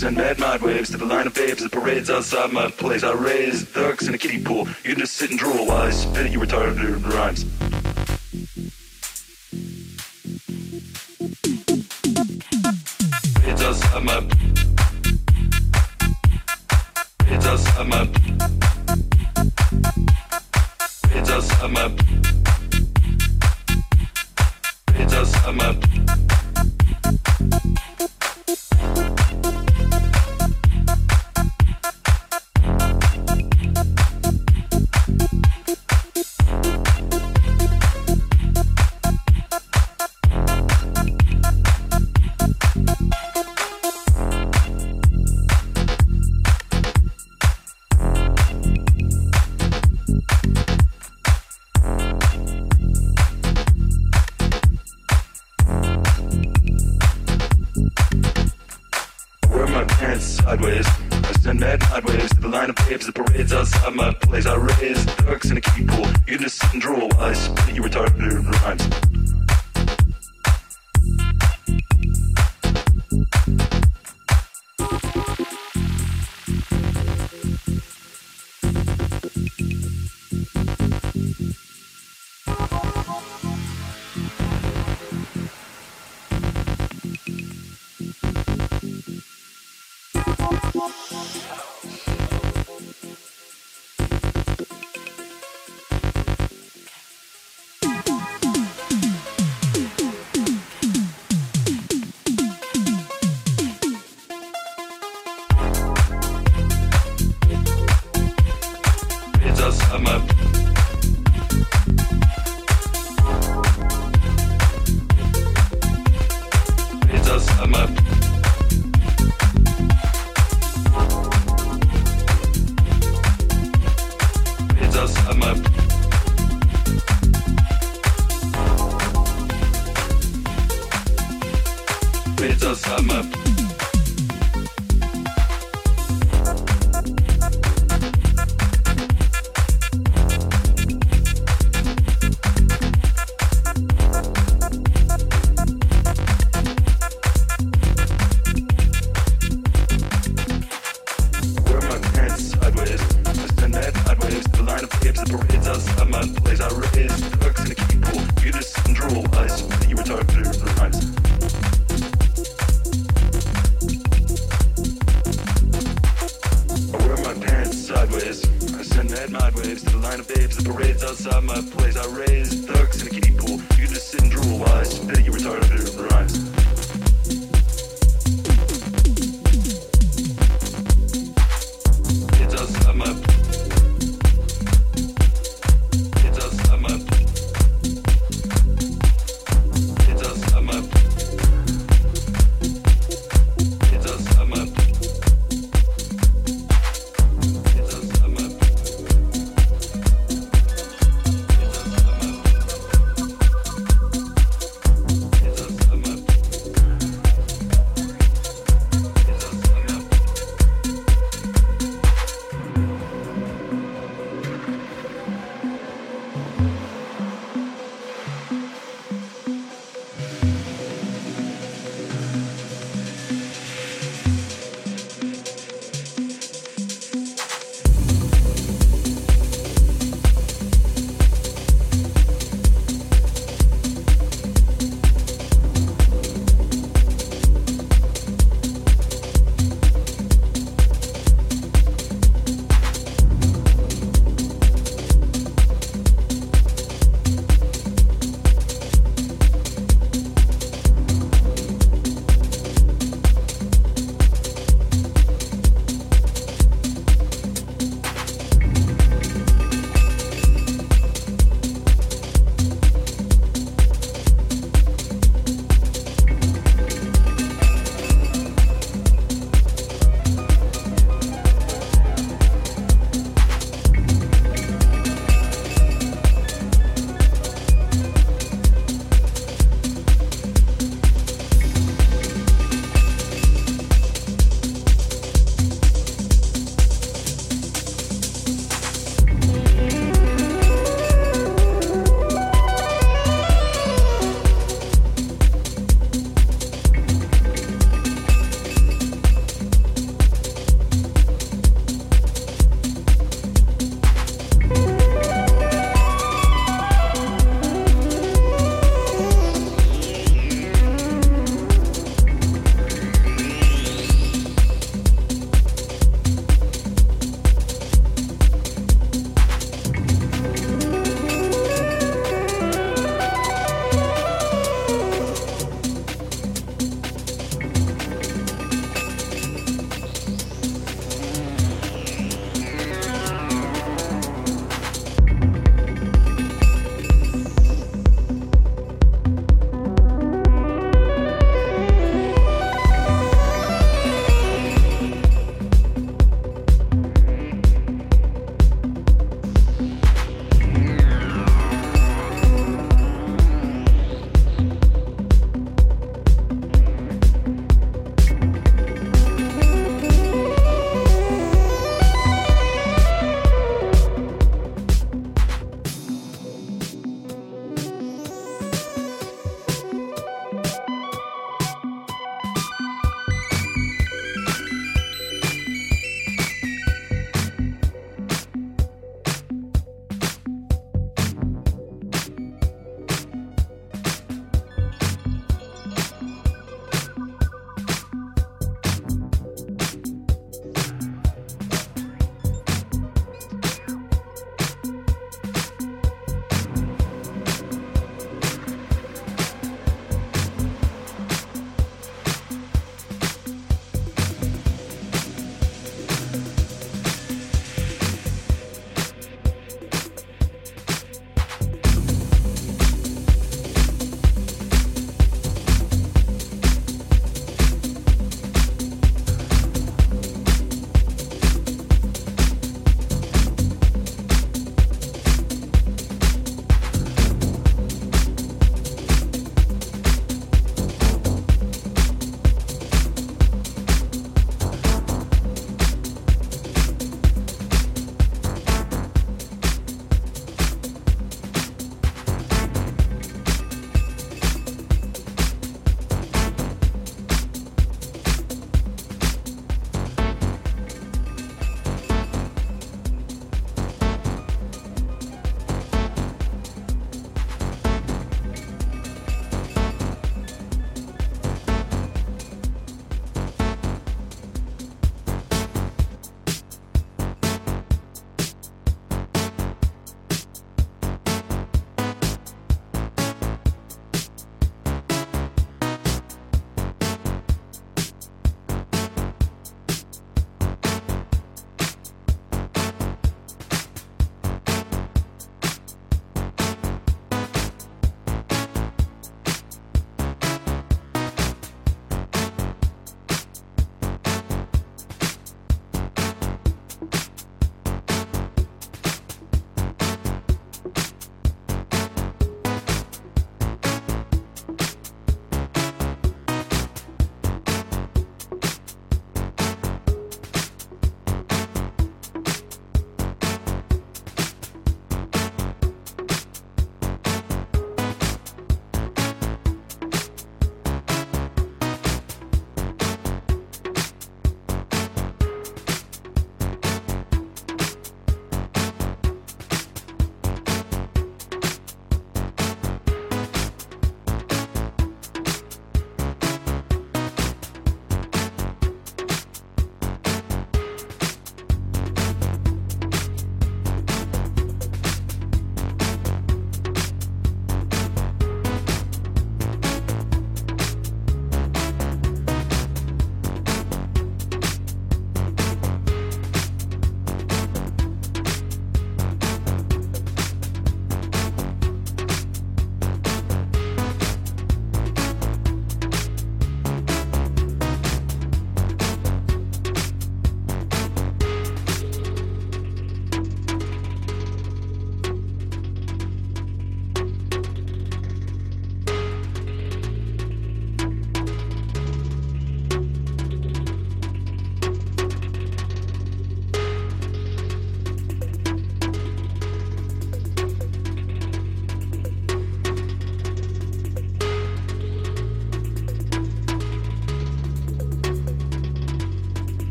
faces and mad mind waves to the line of babes. The parades outside my place. I raise thugs in a kiddie pool. You can just sit and drool while I spit at you retarded rhymes. Parades outside my. Parades outside my. Parades outside my. Parades outside my.